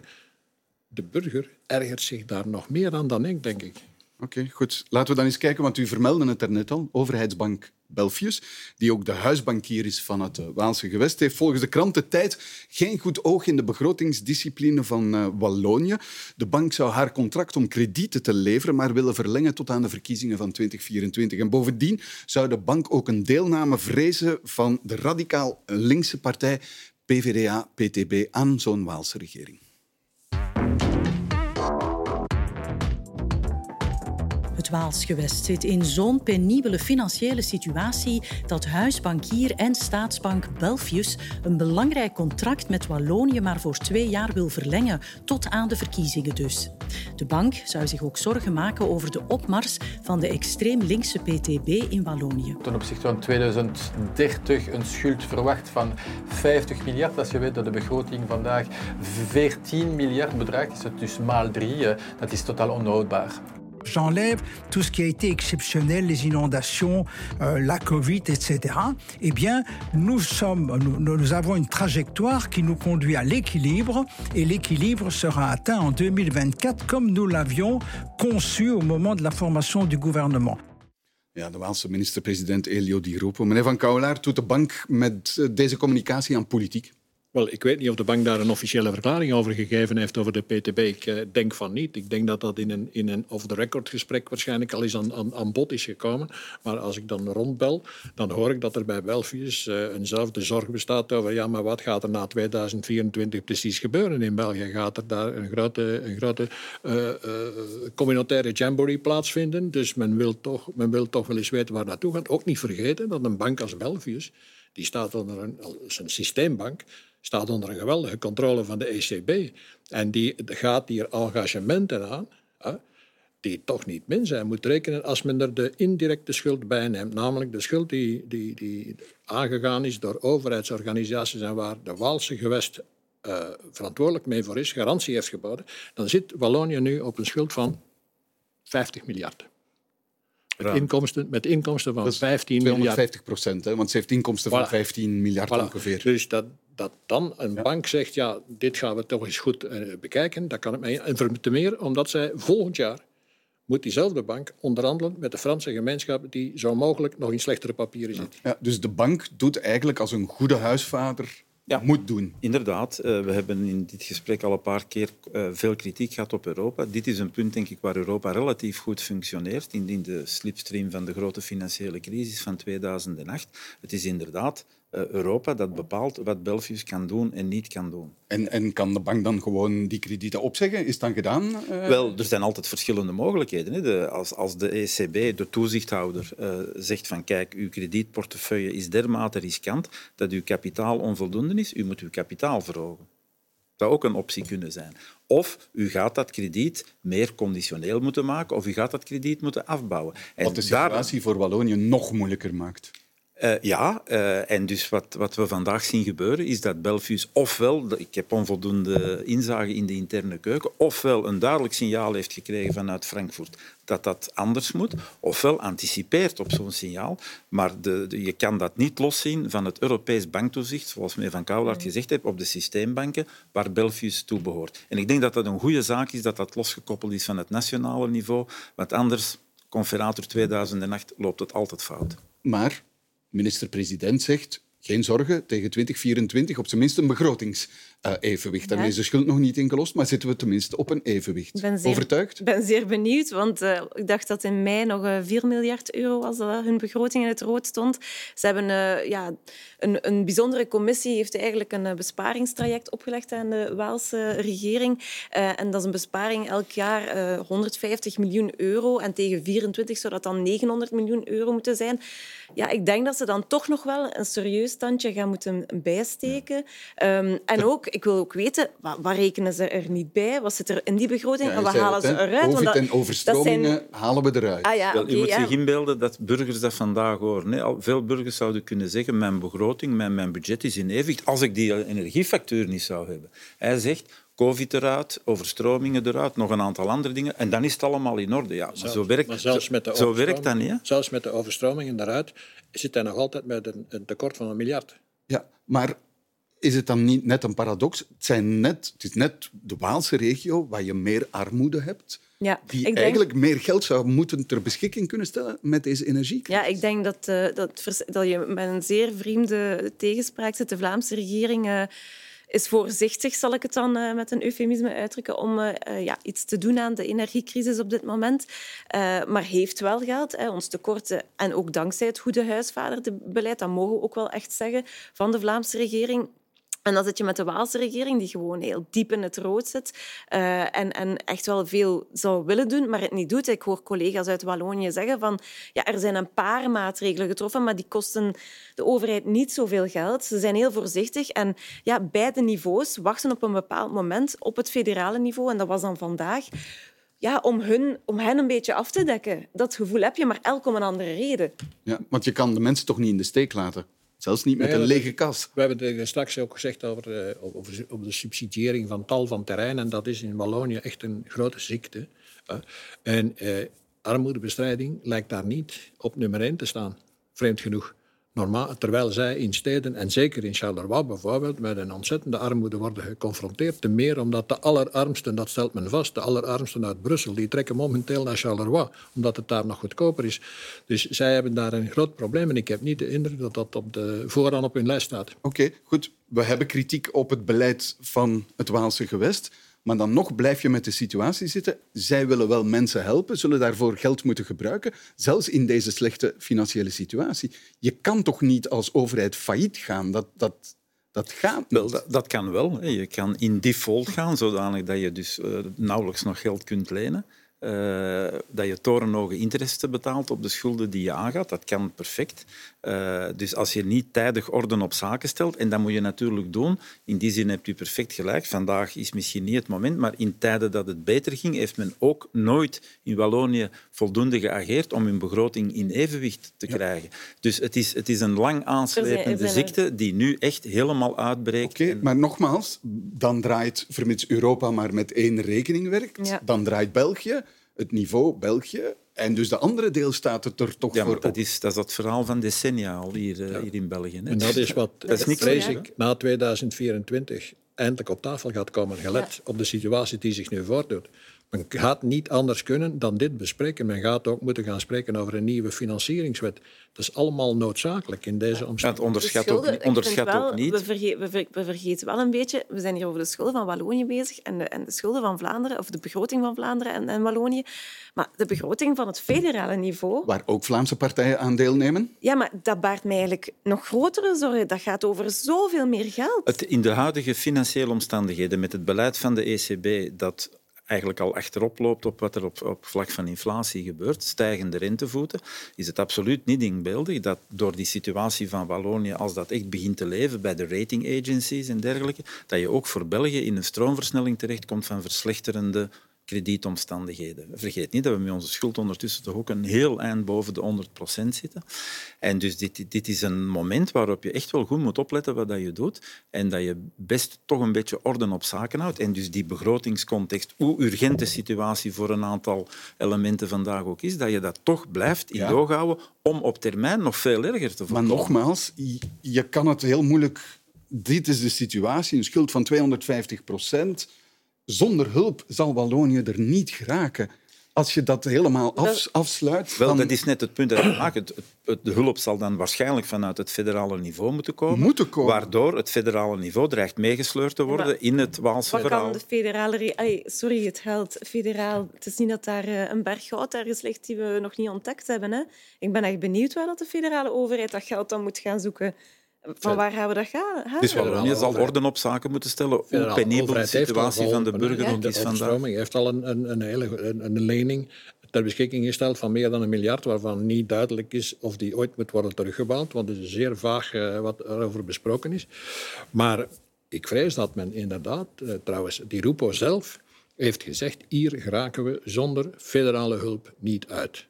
de burger ergert zich daar nog meer aan dan ik, denk ik. Oké, goed. Laten we dan eens kijken, want u vermeldde het er net al. Overheidsbank Belfius, die ook de huisbankier is van het eh, Waalse gewest, heeft volgens de krant De Tijd geen goed oog in de begrotingsdiscipline van uh, Wallonië. De bank zou haar contract om kredieten te leveren, maar willen verlengen tot aan de verkiezingen van 2024. En bovendien zou de bank ook een deelname vrezen van de radicaal linkse partij PVDA-PTB aan zo'n Waalse regering. Waalsgewest zit in zo'n penibele financiële situatie dat huisbankier en staatsbank Belfius een belangrijk contract met Wallonië maar voor twee jaar wil verlengen, tot aan de verkiezingen dus. De bank zou zich ook zorgen maken over de opmars van de extreem linkse PTB in Wallonië. Ten opzichte van 2030 een schuld verwacht van 50 miljard. Als je weet dat de begroting vandaag 14 miljard bedraagt, is het dus maal drie. Dat is totaal onhoudbaar. J'enlève tout ce qui a été exceptionnel, les inondations, euh, la Covid, etc., eh bien, nous, sommes, nous, nous avons une trajectoire qui nous conduit à l'équilibre et l'équilibre sera atteint en 2024 comme nous l'avions conçu au moment de la formation du gouvernement. Ja, de Waalse minister-president Elio Di Rupo. Meneer Van Kouwelaar, doet de bank met eh, deze communicatie aan politiek? Wel, ik weet niet of de bank daar een officiële verklaring over gegeven heeft over de PTB. Ik uh, denk van niet. Ik denk dat dat in een, in een off-the-record gesprek waarschijnlijk al eens aan, aan, bod is gekomen. Maar als ik dan rondbel, dan hoor ik dat er bij Belfius uh, eenzelfde zorg bestaat over ja, maar wat gaat er na 2024 precies gebeuren in België? Gaat er daar een grote, een grote uh, communautaire jamboree plaatsvinden? Dus men wil, toch, men wil toch wel eens weten waar naartoe gaat. Ook niet vergeten dat een bank als Belfius, die staat onder een, als een systeembank staat onder een geweldige controle van de ECB. En die gaat hier engagementen aan hè, die toch niet min zijn. moet rekenen als men er de indirecte schuld bij neemt, namelijk de schuld die, die, die aangegaan is door overheidsorganisaties en waar de Waalse gewest uh, verantwoordelijk mee voor is, garantie heeft geboden, dan zit Wallonië nu op een schuld van 50 miljard. Met, inkomsten, met inkomsten van 15 miljard. 50 procent, want ze heeft inkomsten van 15 miljard ongeveer. Dus dat, dat dan een bank zegt, ja, dit gaan we toch eens goed uh, bekijken, dat kan het mee. En te meer omdat zij volgend jaar moet diezelfde bank onderhandelen met de Franse gemeenschap die zo mogelijk nog in slechtere papieren zit. Ja, dus de bank doet eigenlijk als een goede huisvader ja, moet doen. Inderdaad. Uh, we hebben in dit gesprek al een paar keer uh, veel kritiek gehad op Europa. Dit is een punt denk ik, waar Europa relatief goed functioneert in, in de slipstream van de grote financiële crisis van 2008. Het is inderdaad Europa dat bepaalt wat Belfius kan doen en niet kan doen. En, en kan de bank dan gewoon die kredieten opzeggen? Is dan gedaan? Uh... Wel, er zijn altijd verschillende mogelijkheden. Hè. De, als, als de ECB, de toezichthouder, uh, zegt van kijk, uw kredietportefeuille is dermate riskant dat uw kapitaal onvoldoende is, u moet uw kapitaal verhogen. Dat zou ook een optie kunnen zijn. Of u gaat dat krediet meer conditioneel moeten maken, of u gaat dat krediet moeten afbouwen. En Wat de situatie daar... voor Wallonië nog moeilijker maakt. Uh, ja, uh, en dus wat, wat we vandaag zien gebeuren is dat Belfius ofwel, ik heb onvoldoende inzage in de interne keuken, ofwel een duidelijk signaal heeft gekregen vanuit Frankfurt dat dat anders moet, ofwel anticipeert op zo'n signaal. Maar de, de, je kan dat niet loszien van het Europees banktoezicht, zoals meneer Van Kouwelaert gezegd heeft, op de systeembanken waar Belfius toe behoort. En ik denk dat dat een goede zaak is dat dat losgekoppeld is van het nationale niveau, want anders, conferator 2008, loopt het altijd fout. Maar minister-president zegt geen zorgen, tegen 2024 op zijn minst een begrotingsevenwicht. Daarmee is de schuld nog niet ingelost, maar zitten we tenminste op een evenwicht. Ben zeer, Overtuigd? Ik ben zeer benieuwd, want uh, ik dacht dat in mei nog uh, eh, 4 miljard euro was dat hun begroting in het rood stond. Ze hebben uh, ja, een, een bijzondere commissie heeft eigenlijk een besparingstraject opgelegd aan de Waalse regering. en dat is een besparing elk jaar 150 miljoen euro. En tegen 24 zou dat dan 900 miljoen euro moeten zijn. Ja, ik denk dat ze dan toch nog wel een serieus standje gaan moeten bijsteken. Um, en ook, ik wil ook weten, wat, wat, rekenen ze er niet bij? Wat zit er in die begroting ja, en wat halen ze eruit? Covid en overstromingen zijn... halen we eruit. Ah, ja, Wel, okay, je moet ja. zich inbeelden dat burgers dat vandaag horen. Nee, veel burgers zouden kunnen zeggen, mijn begroting, mijn, mijn budget is in evenwicht als ik die energiefactuur niet zou hebben. Hij zegt, Covid eruit, overstromingen eruit, nog een aantal andere dingen. En dan is het allemaal in orde. Ja, maar zelfs, zo werkt, maar zelfs met de zo werkt dat niet. Hè? Zelfs met de overstromingen eruit zit hij nog altijd met een, een tekort van een miljard. Ja, maar is het dan niet net een paradox? Het, zijn net, het is net de Waalse regio waar je meer armoede hebt. Ja, die eigenlijk meer geld zou moeten ter beschikking kunnen stellen met deze energie. Ja, ik denk dat, uh, dat, dat je met een zeer vreemde tegenspraak zit. De Vlaamse regering uh, is voorzichtig, zal ik het dan uh, met een eufemisme uitdrukken, om ja, iets te doen aan de energiecrisis op dit moment. maar heeft wel geld. Hè, ons tekorten, en ook dankzij het goede huisvaderbeleid, dat mogen we ook wel echt zeggen, van de Vlaamse regering en dan zit je met de Waalse regering, die gewoon heel diep in het rood zit uh, en, en echt wel veel zou willen doen, maar het niet doet. Ik hoor collega's uit Wallonië zeggen van ja, er zijn een paar maatregelen getroffen, maar die kosten de overheid niet zoveel geld. Ze zijn heel voorzichtig en ja, beide niveaus wachten op een bepaald moment op het federale niveau, en dat was dan vandaag, ja, om, hun, om hen een beetje af te dekken. Dat gevoel heb je, maar elk om een andere reden. Ja, want je kan de mensen toch niet in de steek laten? Zelfs niet met Nee, een lege kas. We hebben het straks ook gezegd over, eh, over, over de subsidiëring van tal van terreinen. En dat is in Wallonië echt een grote ziekte. En eh, armoedebestrijding lijkt daar niet op nummer één te staan, vreemd genoeg. Normaal, terwijl zij in steden, en zeker in Charleroi bijvoorbeeld, met een ontzettende armoede worden geconfronteerd. Te meer omdat de allerarmsten, dat stelt men vast, de allerarmsten uit Brussel, die trekken momenteel naar Charleroi, omdat het daar nog goedkoper is. Dus zij hebben daar een groot probleem en ik heb niet de indruk dat dat op de, vooraan op hun lijst staat. Oké, goed. We hebben kritiek op het beleid van het Waalse gewest. Maar dan nog blijf je met de situatie zitten. Zij willen wel mensen helpen, zullen daarvoor geld moeten gebruiken, zelfs in deze slechte financiële situatie. Je kan toch niet als overheid failliet gaan? Dat, dat, dat gaat niet. Wel, dat, dat kan wel. Je kan in default gaan, zodanig dat je dus eh, nauwelijks nog geld kunt lenen. Eh, dat je torenhoge interesse betaalt op de schulden die je aangaat. Dat kan perfect. Eh, dus als je niet tijdig orde op zaken stelt, en dat moet je natuurlijk doen, in die zin hebt u perfect gelijk. Vandaag is misschien niet het moment, maar in tijden dat het beter ging, heeft men ook nooit in Wallonië voldoende geageerd om hun begroting in evenwicht te krijgen. Dus het is, het is een lang aanslepende ziekte die nu echt helemaal uitbreekt. Oké, maar nogmaals, dan draait, vermits Europa maar met één rekening werkt, Ja. dan draait België, het niveau België, en dus de andere deelstaten er toch Ja, voor dat op. is, dat is dat verhaal van decennia al hier, eh, hier in België. hè. En dat is wat, Dat is niks vrees ik, na 2024 eindelijk op tafel gaat komen, gelet op de situatie die zich nu voordoet. Men gaat niet anders kunnen dan dit bespreken. Men gaat ook moeten gaan spreken over een nieuwe financieringswet. Dat is allemaal noodzakelijk in deze omstandigheden. Ja, onderschat, ook, niet, onderschat wel, ook niet. We, verge we, ver we, vergeten wel een beetje, we zijn hier over de schulden van Wallonië bezig en de, en de schulden van Vlaanderen, of de begroting van Vlaanderen en, en Wallonië. Maar de begroting van het federale niveau... Waar ook Vlaamse partijen aan deelnemen? Ja, maar dat baart mij eigenlijk nog grotere zorgen. Dat gaat over zoveel meer geld. Het, in de huidige financiële omstandigheden, met het beleid van de ECB, dat eigenlijk al achterop loopt op wat er op, op vlak van inflatie gebeurt, stijgende rentevoeten, is het absoluut niet inbeeldig dat door die situatie van Wallonië, als dat echt begint te leven bij de rating agencies en dergelijke, dat je ook voor België in een stroomversnelling terechtkomt van verslechterende kredietomstandigheden. Vergeet niet dat we met onze schuld ondertussen toch ook een heel eind boven de 100% zitten. En dus dit, dit is een moment waarop je echt wel goed moet opletten wat dat je doet en dat je best toch een beetje orde op zaken houdt. En dus die begrotingscontext, hoe urgent de situatie voor een aantal elementen vandaag ook is, dat je dat toch blijft in ja. houden om op termijn nog veel erger te voorkomen. Maar nogmaals, je, je kan het heel moeilijk... Dit is de situatie, een schuld van 250 procent zonder hulp zal Wallonië er niet geraken. Als je dat helemaal af, afsluit... Wel, dat is net het punt dat ik maak. Het, het, de hulp zal dan waarschijnlijk vanuit het federale niveau moeten komen. Moeten komen. Waardoor het federale niveau dreigt meegesleurd te worden in het Waalse Wat verhaal. Kan de federale... Ay, sorry, het geld federaal... Het is niet dat daar eh, een berg goud ergens ligt die we nog niet ontdekt hebben. Hè. Ik ben echt benieuwd waar dat de federale overheid dat geld dan moet gaan zoeken. Van waar gaan we dat gaan? Dus Wallonië zal orde op zaken moeten stellen hoe penibel de situatie van de burger ook is vandaag. Hij heeft al een, een, een, hele, een, een lening ter beschikking gesteld van meer dan een miljard, waarvan niet duidelijk is of die ooit moet worden teruggebouwd, want het is zeer vaag uh, wat erover besproken is. Maar ik vrees dat men inderdaad, uh, trouwens, die Rupo zelf heeft gezegd, hier geraken we zonder federale hulp niet uit.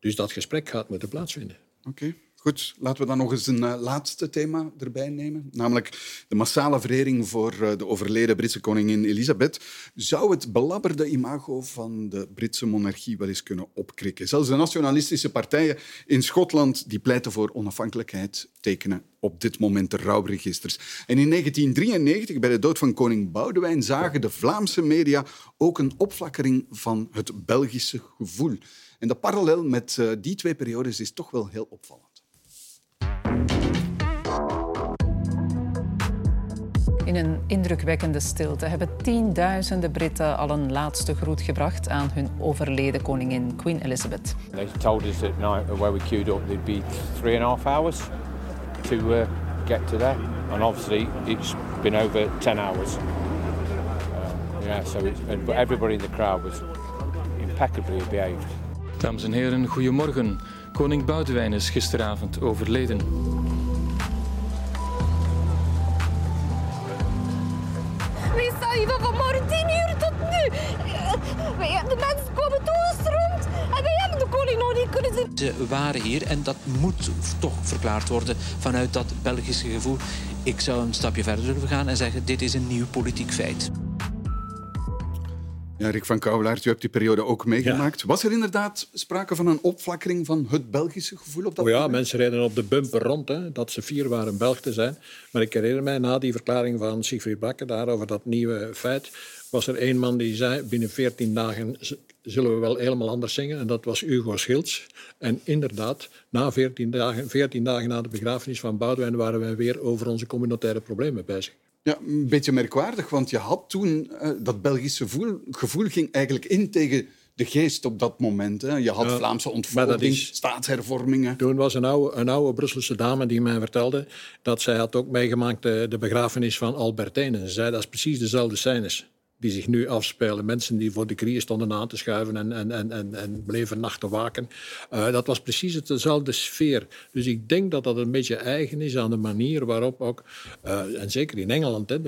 Dus dat gesprek gaat moeten plaatsvinden. Oké. Okay. Goed, laten we dan nog eens een uh, laatste thema erbij nemen. Namelijk de massale verering voor uh, de overleden Britse koningin Elisabeth. Zou het belabberde imago van de Britse monarchie wel eens kunnen opkrikken? Zelfs de nationalistische partijen in Schotland die pleiten voor onafhankelijkheid tekenen op dit moment de rouwregisters. En in 1993, bij de dood van koning Boudewijn, zagen de Vlaamse media ook een opflakkering van het Belgische gevoel. En de parallel met uh, die twee periodes is toch wel heel opvallend. Een indrukwekkende stilte hebben tienduizenden Britten al een laatste groet gebracht aan hun overleden koningin Queen Elizabeth. They told us at night where we queued up there'd be three and a half hours to uh, get to there, and obviously it's been over ten hours. Uh, yeah, so it's, but everybody in the crowd was impeccably behaved. Dames en heren, goedemorgen. Koning Boudewijn is gisteravond overleden. Kunnen. Ze waren hier en dat moet toch verklaard worden vanuit dat Belgische gevoel. Ik zou een stapje verder durven gaan en zeggen: dit is een nieuw politiek feit. Ja, Rick van Kouwelaert, u hebt die periode ook meegemaakt. Ja. Was er inderdaad sprake van een opflakkering van het Belgische gevoel op dat oh ja, moment? mensen reden op de bumper rond, hè, dat ze fier waren Belg te zijn. Maar ik herinner mij, na die verklaring van Siegfried Bakker daarover dat nieuwe feit, was er één man die zei, binnen 14 dagen zullen we wel helemaal anders zingen. En dat was Hugo Schilds. En inderdaad, na 14 dagen, 14 dagen na de begrafenis van Boudewijn waren wij weer over onze communautaire problemen bezig. Ja, een beetje merkwaardig, want je had toen uh, dat Belgische gevoel, gevoel ging eigenlijk in tegen de geest op dat moment. Hè. Je had ja, Vlaamse ontvolking, is, staatshervormingen. Toen was een oude, een oude Brusselse dame die mij vertelde dat zij had ook meegemaakt de, de begrafenis van Albertijn. En ze zei dat is precies dezelfde scènes die zich nu afspelen. Mensen die voor de crisis stonden aan te schuiven en, en, en, en, en bleven nachten waken. Uh, dat was precies dezelfde sfeer. Dus ik denk dat dat een beetje eigen is aan de manier waarop ook, uh, en zeker in Engeland, hè,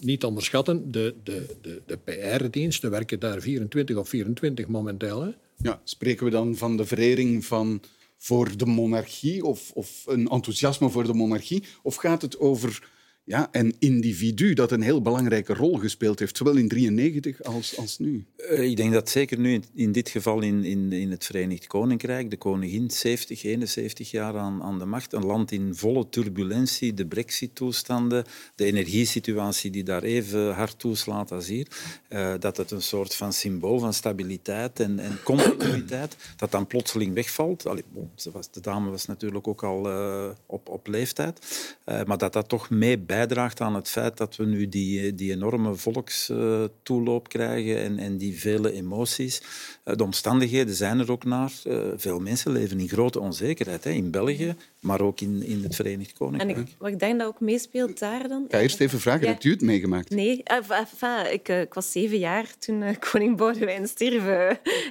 niet onderschatten, de, de, de, de PR-diensten werken daar 24 op 24 momenteel. Ja, spreken we dan van de verering van voor de monarchie of, of een enthousiasme voor de monarchie? Of gaat het over ja, en individu dat een heel belangrijke rol gespeeld heeft, zowel in 1993 als, als nu. Uh, ik denk dat zeker nu, in, dit geval in, in, in het Verenigd Koninkrijk, de koningin 70, 71 jaar aan, aan de macht, een land in volle turbulentie, de brexit-toestanden, de energiesituatie die daar even hard toeslaat als hier, uh, dat het een soort van symbool van stabiliteit en, en continuïteit, dat dan plotseling wegvalt. Allee, bon, was, de dame was natuurlijk ook al uh, op, op leeftijd, maar dat dat toch mee bij bijdraagt aan het feit dat we nu die, die enorme volkstoeloop krijgen en, en die vele emoties. Eh, de omstandigheden zijn er ook naar. Eh, veel mensen leven in grote onzekerheid, hè, in België, maar ook in, in het Verenigd Koninkrijk. En ik, wat ik denk dat ook meespeelt daar dan... Ik ga eerst even vragen, ja. hebt u het meegemaakt? Nee, enfin, ik, ik, was zeven jaar toen koning Boudewijn stierf.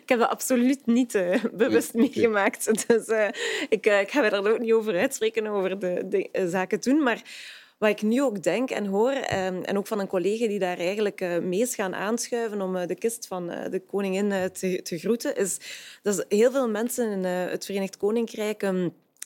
ik heb dat absoluut niet uh, bewust nee, meegemaakt. Dus uh, ik, ik ga me daar ook niet over uitspreken, over de, de zaken toen. Maar wat ik nu ook denk en hoor, en ook van een collega die daar eigenlijk mee is gaan aanschuiven om de kist van de koningin te, te groeten, is dat heel veel mensen in het Verenigd Koninkrijk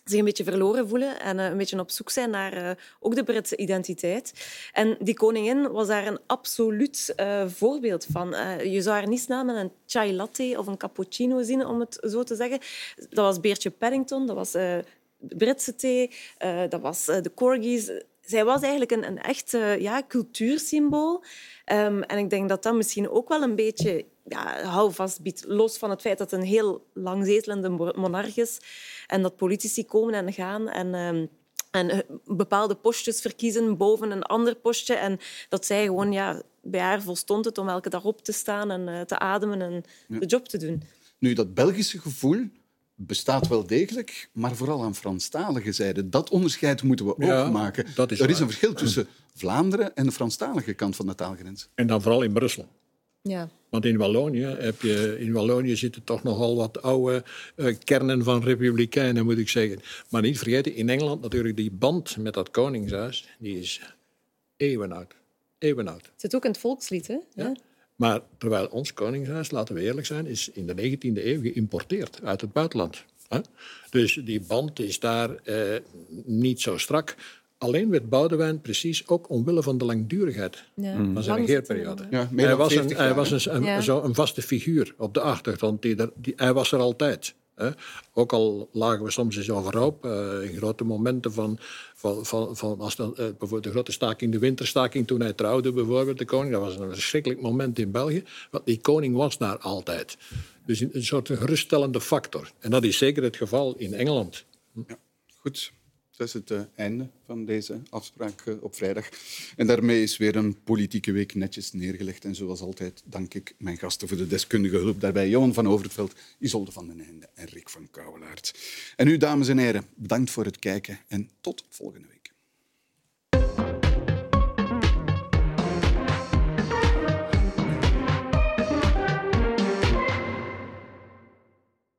zich een beetje verloren voelen en een beetje op zoek zijn naar ook de Britse identiteit. En die koningin was daar een absoluut voorbeeld van. je zou haar niet snel met een chai latte of een cappuccino zien, om het zo te zeggen. Dat was Beertje Paddington, dat was Britse thee, dat was de corgis zij was eigenlijk een, een echt ja, cultuursymbool. Um, en ik denk dat dat misschien ook wel een beetje ja, houvast biedt. Los van het feit dat het een heel langzetelende monarch is en dat politici komen en gaan en, um, en bepaalde postjes verkiezen boven een ander postje. En dat zij gewoon, ja, bij haar volstond het om elke dag op te staan en uh, te ademen en ja. de job te doen. Nu, dat Belgische gevoel bestaat wel degelijk, maar vooral aan Franstalige zijde. Dat onderscheid moeten we Ja, ook maken. dat is er is een verschil tussen Vlaanderen en de Franstalige kant van de taalgrens. En dan vooral in Brussel. Ja. Want in Wallonië, heb je, in Wallonië zitten toch nogal wat oude eh, kernen van republikeinen, moet ik zeggen. Maar niet vergeten, in Engeland natuurlijk die band met dat koningshuis, die is eeuwenoud. Eeuwenoud. Het zit ook in het volkslied, hè? Ja. Maar terwijl ons koningshuis, laten we eerlijk zijn, is in de 19e eeuw geïmporteerd uit het buitenland. Hè? Dus die band is daar eh, niet zo strak. Alleen werd Boudewijn precies ook omwille van de langdurigheid Ja. van zijn Lang regeerperiode. Ja, hij was, een, 40 hij was een, een- Ja. zo een vaste figuur op de achtergrond. Die er, die, hij was er altijd. Ook al lagen we soms eens overhoop, eh in grote momenten van, van, van, van als dan, eh, bijvoorbeeld de grote staking, de winterstaking toen hij trouwde, bijvoorbeeld de koning. Dat was een verschrikkelijk moment in België. Want die koning was daar altijd. Dus een een soort geruststellende factor. En dat is zeker het geval in Engeland. Goed, dat is het eh, einde van deze afspraak eh, op vrijdag. En daarmee is weer een politieke week netjes neergelegd. En zoals altijd dank ik mijn gasten voor de deskundige hulp daarbij. Johan van Overveld, Isolde van den Einde en Rick van Kouwelaert. En u, dames en heren, bedankt voor het kijken en tot volgende week.